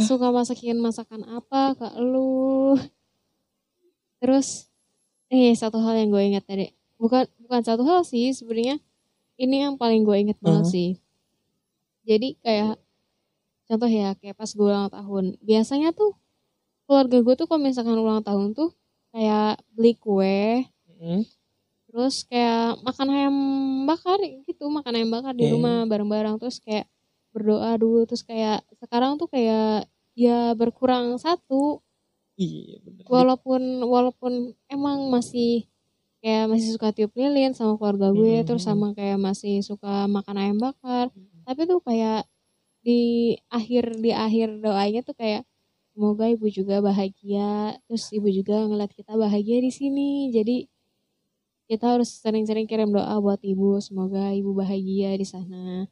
Speaker 2: suka masakin masakan apa ke lu terus nih satu hal yang gue ingat tadi bukan bukan satu hal sih sebenarnya ini yang paling gue inget banget
Speaker 1: Heeh.
Speaker 2: sih jadi kayak contoh ya kayak pas gue ulang tahun biasanya tuh keluarga gue tuh kalau misalkan ulang tahun tuh kayak beli kue
Speaker 1: Hmm.
Speaker 2: Terus kayak makan ayam bakar gitu makan ayam bakar di
Speaker 1: Oke.
Speaker 2: rumah bareng-bareng. Terus kayak berdoa dulu. Terus kayak sekarang tuh kayak ya berkurang satu.
Speaker 1: Iya bener.
Speaker 2: Walaupun walaupun emang masih kayak masih suka tiup lilin sama keluarga gue
Speaker 1: Hmm.
Speaker 2: terus sama kayak masih suka makan ayam bakar. Tapi tuh kayak di akhir di akhir doanya tuh kayak semoga ibu juga bahagia. Terus ibu juga ngeliat kita bahagia di sini. Jadi kita harus sering-sering kirim doa buat ibu semoga ibu bahagia di sana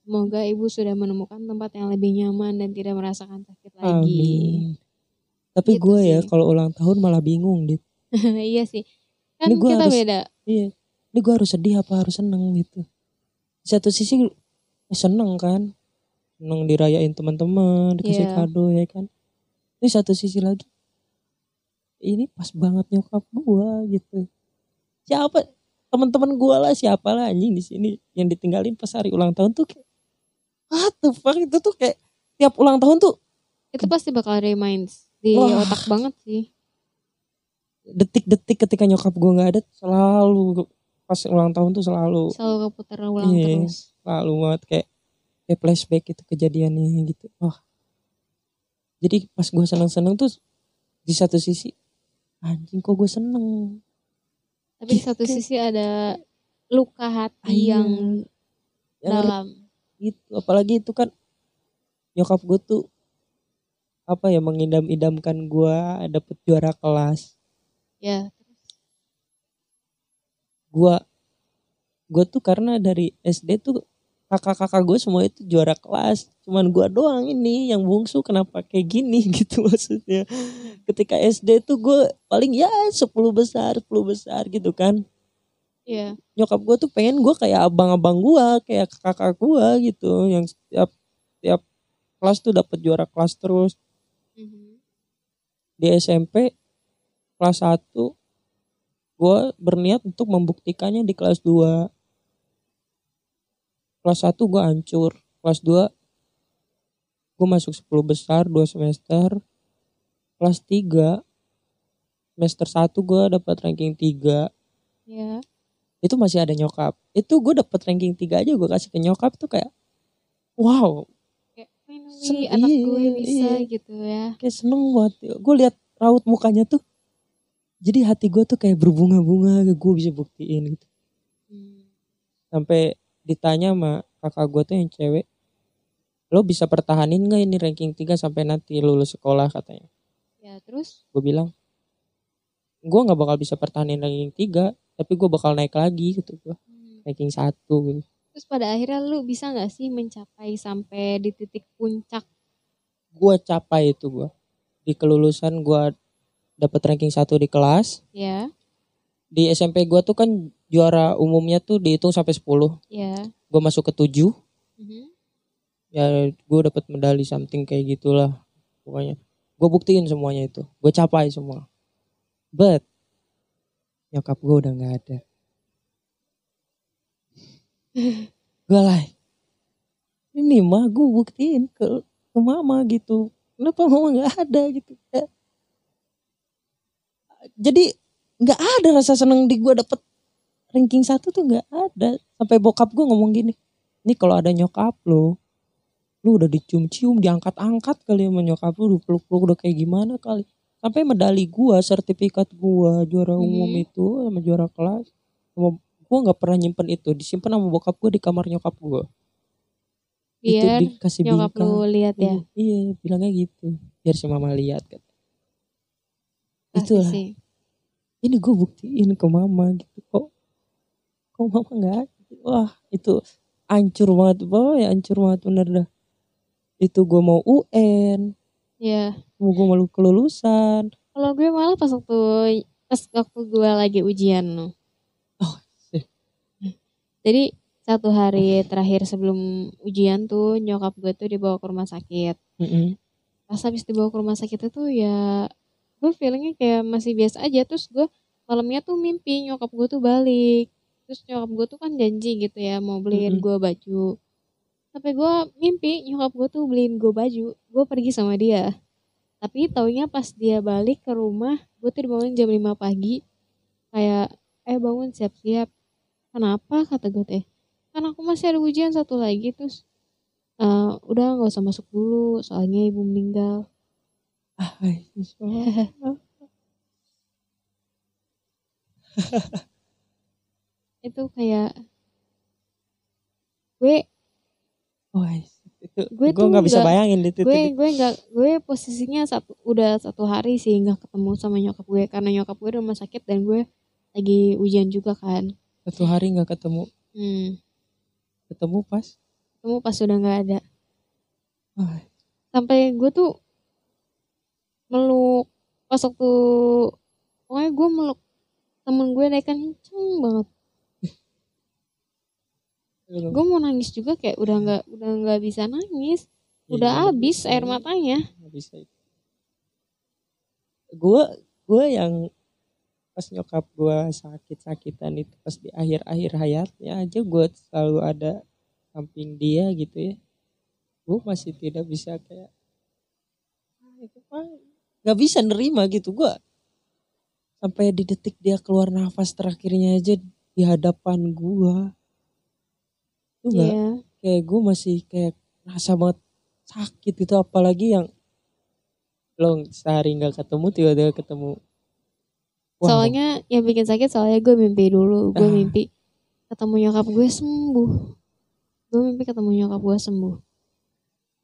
Speaker 2: semoga ibu sudah menemukan tempat yang lebih nyaman dan tidak merasakan sakit lagi
Speaker 1: Amin. Tapi
Speaker 2: Gitu
Speaker 1: gue ya kalau ulang tahun malah bingung dit.
Speaker 2: iya sih kan
Speaker 1: Ini gua
Speaker 2: kita
Speaker 1: harus-
Speaker 2: beda
Speaker 1: Iya. Ini gue harus sedih apa harus seneng gitu. Di satu sisi eh, seneng kan. Seneng dirayain teman-teman, dikasih
Speaker 2: Iya.
Speaker 1: kado ya kan. Ini satu sisi lagi. Ini pas banget nyokap gue gitu. Siapa? Teman-teman gue lah siapa lah anjing di sini yang ditinggalin pas hari ulang tahun tuh kayak what the fuck? Itu tuh kayak tiap ulang tahun tuh
Speaker 2: itu pasti bakal reminds di
Speaker 1: Wah.
Speaker 2: otak banget sih.
Speaker 1: Detik-detik ketika nyokap gue nggak ada selalu pas ulang tahun tuh selalu.
Speaker 2: Selalu keputar ulang
Speaker 1: Iya.
Speaker 2: terus.
Speaker 1: selalu banget kayak kayak flashback itu kejadiannya gitu. Wah. Jadi pas gue seneng-seneng tuh di satu sisi anjing kok gue seneng
Speaker 2: tapi di satu
Speaker 1: Gitu.
Speaker 2: sisi ada luka hati
Speaker 1: Iya.
Speaker 2: yang
Speaker 1: yang
Speaker 2: dalam
Speaker 1: gitu apalagi itu kan nyokap gue tuh apa ya mengidam-idamkan gue dapet juara kelas
Speaker 2: ya
Speaker 1: gue gue tuh karena dari SD tuh kakak-kakak gue semua itu juara kelas. Cuman gue doang ini yang bungsu kenapa kayak gini gitu maksudnya. Ketika SD tuh gue paling ya 10 besar 10 besar gitu kan.
Speaker 2: Ya
Speaker 1: nyokap gue tuh pengen gue kayak abang-abang gue kayak kakak gue gitu yang setiap tiap kelas tuh dapat juara kelas terus.
Speaker 2: Mhm.
Speaker 1: di SMP kelas 1 gue berniat untuk membuktikannya di kelas 2 kelas 1 gue hancur. Kelas 2 gue masuk 10 besar 2 semester. Kelas 3 semester 1 gue dapat ranking 3
Speaker 2: ya
Speaker 1: itu masih ada nyokap. Itu gue dapat ranking 3 aja gue kasih ke nyokap tuh kayak wow.
Speaker 2: Kayak
Speaker 1: Sen-
Speaker 2: finally anak
Speaker 1: iya,
Speaker 2: gue bisa
Speaker 1: iya.
Speaker 2: gitu ya.
Speaker 1: Kayak seneng banget. Gue lihat raut mukanya tuh jadi hati gue tuh kayak berbunga-bunga gue bisa buktiin gitu.
Speaker 2: Hmm.
Speaker 1: sampai ditanya sama kakak gue tuh yang cewek lo bisa pertahanin gak ini ranking 3 sampai nanti lulus sekolah? katanya.
Speaker 2: Ya terus?
Speaker 1: Gue bilang gue nggak bakal bisa pertahanin ranking 3 tapi gue bakal naik lagi gitu gue
Speaker 2: hmm,
Speaker 1: ranking 1 gitu.
Speaker 2: Terus pada akhirnya lu bisa nggak sih mencapai sampai di titik puncak?
Speaker 1: Gue capai itu gue di kelulusan gue dapet ranking 1 di kelas.
Speaker 2: Ya.
Speaker 1: Di SMP gue tuh kan juara umumnya tuh dihitung sampai 10
Speaker 2: ya
Speaker 1: gue masuk ke 7
Speaker 2: Mhm.
Speaker 1: ya gue dapet medali something kayak gitulah pokoknya. Gue buktiin semuanya itu. Gue capai semua. But nyokap gue udah nggak ada. Gue lah ini mah gue buktiin ke ke mama gitu. Kenapa mama nggak ada gitu? Kayak- jadi nggak ada rasa seneng di gue dapet ranking satu tuh nggak ada. Sampai bokap gue ngomong gini ini kalau ada nyokap lo lu udah dicium-cium diangkat-angkat kali sama nyokap lu peluk-peluk udah kayak gimana kali. Sampai medali gua sertifikat gua juara umum
Speaker 2: Mhm.
Speaker 1: itu sama juara kelas sama gua nggak pernah nyimpen itu disimpan sama bokap gua di kamar nyokap gua. Itu
Speaker 2: biar
Speaker 1: dikasih
Speaker 2: nyokap
Speaker 1: bingkai.
Speaker 2: lu lihat ya?
Speaker 1: Iya, iya bilangnya gitu. Biar si mama lihat kata
Speaker 2: pasti
Speaker 1: itulah.
Speaker 2: sih.
Speaker 1: Ini gue buktiin ke mama gitu kok kok mama nggak wah itu hancur banget. Boy hancur banget bener dah. Itu gue mau UN
Speaker 2: ya
Speaker 1: mau gue malu kelulusan.
Speaker 2: Kalau gue malah pas waktu pas waktu gue lagi ujian.
Speaker 1: Oh sih.
Speaker 2: jadi satu hari terakhir sebelum ujian tuh nyokap gue tuh dibawa ke rumah sakit.
Speaker 1: Mm-mm.
Speaker 2: pas habis dibawa ke rumah sakit itu ya gue feelingnya kayak masih biasa aja. Terus gue malamnya tuh mimpi nyokap gue tuh balik terus nyokap gue tuh kan janji gitu ya mau beliin
Speaker 1: Mm-mm.
Speaker 2: gue baju. Sampai gue mimpi nyokap gue tuh beliin gue baju gue pergi sama dia. Tapi taunya pas dia balik ke rumah gue tuh dibangunin jam 5 pagi. Kayak eh bangun siap-siap. Kenapa? kata gue teh. Kan aku masih ada ujian satu lagi terus "Eh, udah nggak usah masuk dulu soalnya ibu meninggal.
Speaker 1: Ah.
Speaker 2: itu kayak gue
Speaker 1: oh itu
Speaker 2: Gue
Speaker 1: gue
Speaker 2: tuh
Speaker 1: nggak bisa bayangin di titik
Speaker 2: gue
Speaker 1: itu.
Speaker 2: gue nggak gue posisinya satu udah satu hari sih nggak ketemu sama nyokap gue karena nyokap gue di rumah sakit dan gue lagi ujian juga kan.
Speaker 1: Satu hari nggak ketemu.
Speaker 2: Hmm,
Speaker 1: ketemu pas?
Speaker 2: Ketemu pas sudah nggak ada.
Speaker 1: Ah,
Speaker 2: sampai gue tuh meluk pas waktu pokoknya gue meluk temen gue deh kenceng banget gue mau nangis juga kayak udah nggak udah nggak bisa nangis. Udah
Speaker 1: Iya,
Speaker 2: habis
Speaker 1: iya.
Speaker 2: air matanya.
Speaker 1: Gue gue yang pas nyokap gue sakit-sakitan itu pas di akhir-akhir hayatnya aja gue selalu ada samping dia gitu ya. Gue masih tidak bisa kayak "Ah, nggak bisa nerima gitu. Gue sampai di detik dia keluar nafas terakhirnya aja di hadapan gue itu nggak
Speaker 2: Iya.
Speaker 1: Kayak gue masih kayak rasa banget sakit gitu apalagi yang lo sehari nggak ketemu tiba-tiba ketemu. Wow.
Speaker 2: soalnya yang bikin sakit soalnya gue mimpi dulu. Gue
Speaker 1: Ah.
Speaker 2: mimpi ketemu nyokap gue sembuh. Gue mimpi ketemu nyokap gue sembuh.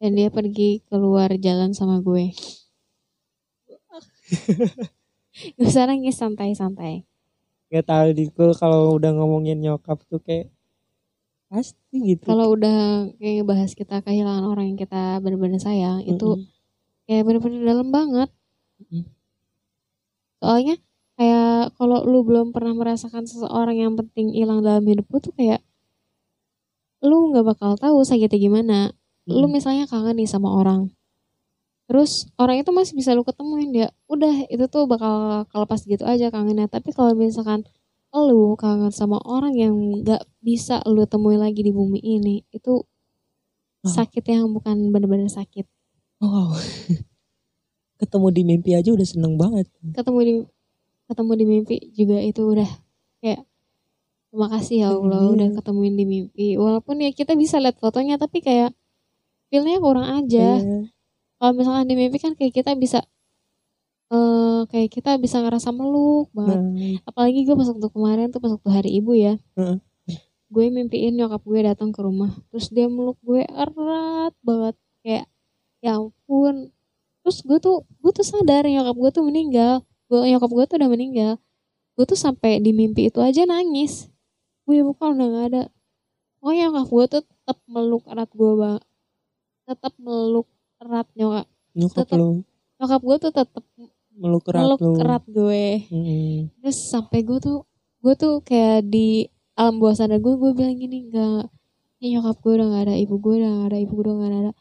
Speaker 2: Dan dia pergi keluar jalan sama gue. Gak usah nangis santai-santai.
Speaker 1: Nggak tahu di gue kalau udah ngomongin nyokap tuh kayak pasti gitu
Speaker 2: kalau udah kayak ngebahas kita kehilangan orang yang kita bener-bener sayang itu
Speaker 1: Mm-mm.
Speaker 2: kayak bener-bener dalam banget
Speaker 1: Mm.
Speaker 2: soalnya kayak kalau lu belum pernah merasakan seseorang yang penting hilang dalam hidup lu tuh kayak lu nggak bakal tahu sakitnya gimana lu
Speaker 1: Mm.
Speaker 2: misalnya kangen nih sama orang terus orang itu masih bisa lu ketemuin dia udah itu tuh bakal kelepas gitu aja kangennya tapi kalau misalkan lu kangen sama orang yang nggak bisa lu temui lagi di bumi ini itu
Speaker 1: Ah.
Speaker 2: sakit yang bukan bener-bener sakit
Speaker 1: wow ketemu di mimpi aja udah seneng banget
Speaker 2: ketemu di ketemu di mimpi juga itu udah kayak terima kasih ya Allah
Speaker 1: Iya.
Speaker 2: udah ketemuin di mimpi walaupun ya kita bisa lihat fotonya tapi kayak feelnya kurang aja
Speaker 1: Iya.
Speaker 2: kalau misalkan di mimpi kan kayak kita bisa eh kayak kita bisa ngerasa meluk banget.
Speaker 1: Nah,
Speaker 2: apalagi gue pas waktu kemarin tuh pas waktu hari ibu ya.
Speaker 1: Heeh.
Speaker 2: gue mimpiin nyokap gue datang ke rumah. Terus dia meluk gue erat banget. Kayak ya ampun. Terus gue tuh gue tuh sadar nyokap gue tuh meninggal. Gue nyokap gue tuh udah meninggal. Gue tuh sampai di mimpi itu aja nangis. Gue bukan udah gak ada. Pokoknya nyokap gue tuh tetap meluk erat gue banget tetap meluk erat nyokap.
Speaker 1: Nyokap
Speaker 2: Tetep
Speaker 1: lo
Speaker 2: nyokap gue tuh tetap
Speaker 1: meluk erat
Speaker 2: meluk
Speaker 1: lo
Speaker 2: erat gue.
Speaker 1: Mm-mm.
Speaker 2: terus sampai gue tuh gue tuh kayak di alam bawah sadar gue gue bilang gini enggak ini nyokap gue udah gak ada ibu gue udah gak ada ibu gue udah gak ada.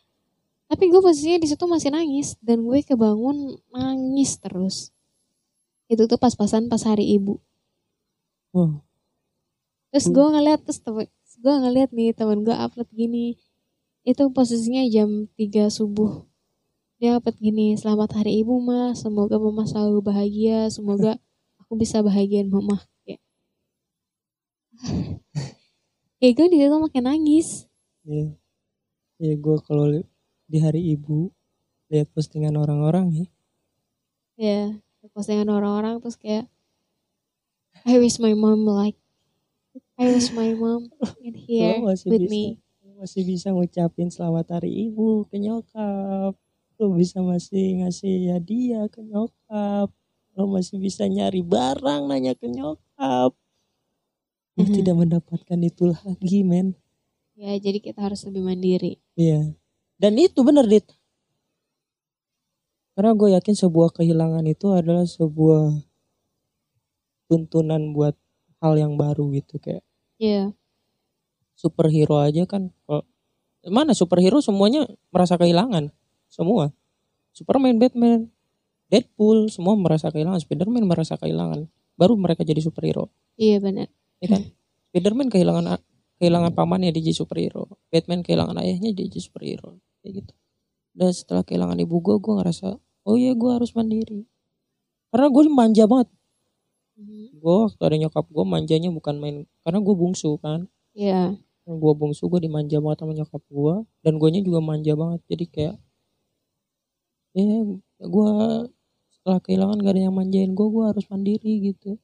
Speaker 2: Tapi gue posisinya di situ masih nangis dan gue kebangun nangis terus. Itu tuh pas-pasan pas hari ibu.
Speaker 1: Wow.
Speaker 2: terus gue ngeliat terus temen, gue ngeliat nih temen gue upload gini. Itu posisinya jam 3 subuh dia upload gini selamat hari ibu mas semoga mama selalu bahagia. Semoga aku bisa bahagiain mama. Kayak kayak gue di situ makin nangis.
Speaker 1: Iya. Ya gue kalau di hari ibu lihat postingan orang-orang ya.
Speaker 2: ya postingan orang-orang terus kayak I wish my mom like I wish my mom in here with
Speaker 1: bisa,
Speaker 2: me.
Speaker 1: Masih bisa ngucapin selamat hari ibu ke nyokap. Lo bisa masih ngasih hadiah ke nyokap. Lo masih bisa nyari barang nanya ke nyokap. Lo
Speaker 2: Mhm.
Speaker 1: tidak mendapatkan itu lagi men.
Speaker 2: ya jadi kita harus lebih mandiri
Speaker 1: Iya. Dan itu bener dit. Karena gue yakin sebuah kehilangan itu adalah sebuah tuntunan buat hal yang baru gitu kayak
Speaker 2: ya
Speaker 1: superhero aja kan kalau mana superhero semuanya merasa kehilangan semua. Superman Batman Deadpool semua merasa kehilangan. Spiderman merasa kehilangan. Baru mereka jadi superhero.
Speaker 2: Iya benar.
Speaker 1: Ya kan? Spiderman kehilangan kehilangan pamannya dia jadi superhero. Batman kehilangan ayahnya dia jadi superhero. Kayak gitu. Dan setelah kehilangan ibu gue gue ngerasa oh iya gue harus mandiri. Karena gue manja banget.
Speaker 2: Mhm.
Speaker 1: gue waktu ada nyokap gue manjanya bukan main karena gue bungsu kan?
Speaker 2: Ya
Speaker 1: gue bungsu gue dimanja banget sama nyokap gue dan guanya juga manja banget. Jadi kayak ya gue setelah kehilangan gak ada yang manjain gue gue harus mandiri gitu.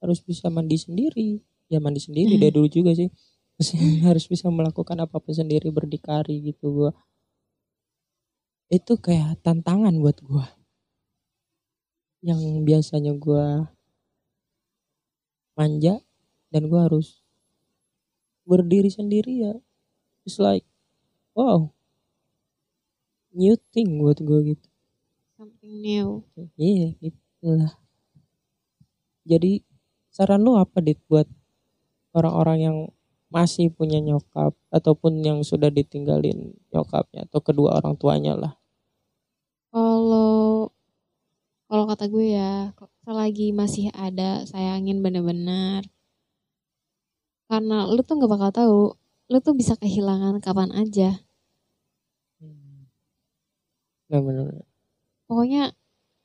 Speaker 1: Harus bisa mandi sendiri. Ya mandi sendiri dari dulu juga sih. Harus bisa melakukan apa pun sendiri berdikari gitu gue itu kayak tantangan buat gue yang biasanya gue manja dan gue harus berdiri sendiri ya. It's like wow new thing buat gue gitu.
Speaker 2: Something new.
Speaker 1: Iya itulah jadi saran lu apa dit buat orang-orang yang masih punya nyokap ataupun yang sudah ditinggalin nyokapnya atau kedua orang tuanya lah?
Speaker 2: Kalau kalau kata gue ya selagi masih ada sayangin bener-bener. Karena lu tuh nggak bakal tahu lu tuh bisa kehilangan kapan aja
Speaker 1: Bener.
Speaker 2: pokoknya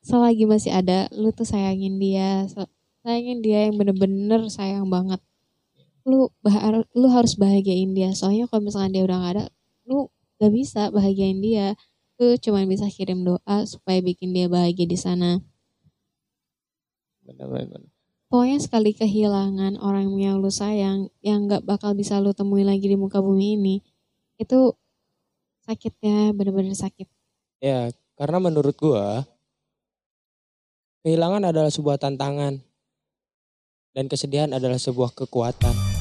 Speaker 2: selagi masih ada lu tuh sayangin dia. Sayangin dia yang bener-bener sayang banget. Lu bah lu harus bahagiain dia. Soalnya kalau misalkan dia udah gak ada lu gak bisa bahagiain dia. Lu cuma bisa kirim doa supaya bikin dia bahagia di sana.
Speaker 1: Bener-bener.
Speaker 2: pokoknya sekali kehilangan orang yang lu sayang yang gak bakal bisa lu temui lagi di muka bumi ini itu sakitnya bener-bener sakit
Speaker 1: Ya, karena menurut gua kehilangan adalah sebuah tantangan dan kesedihan adalah sebuah kekuatan.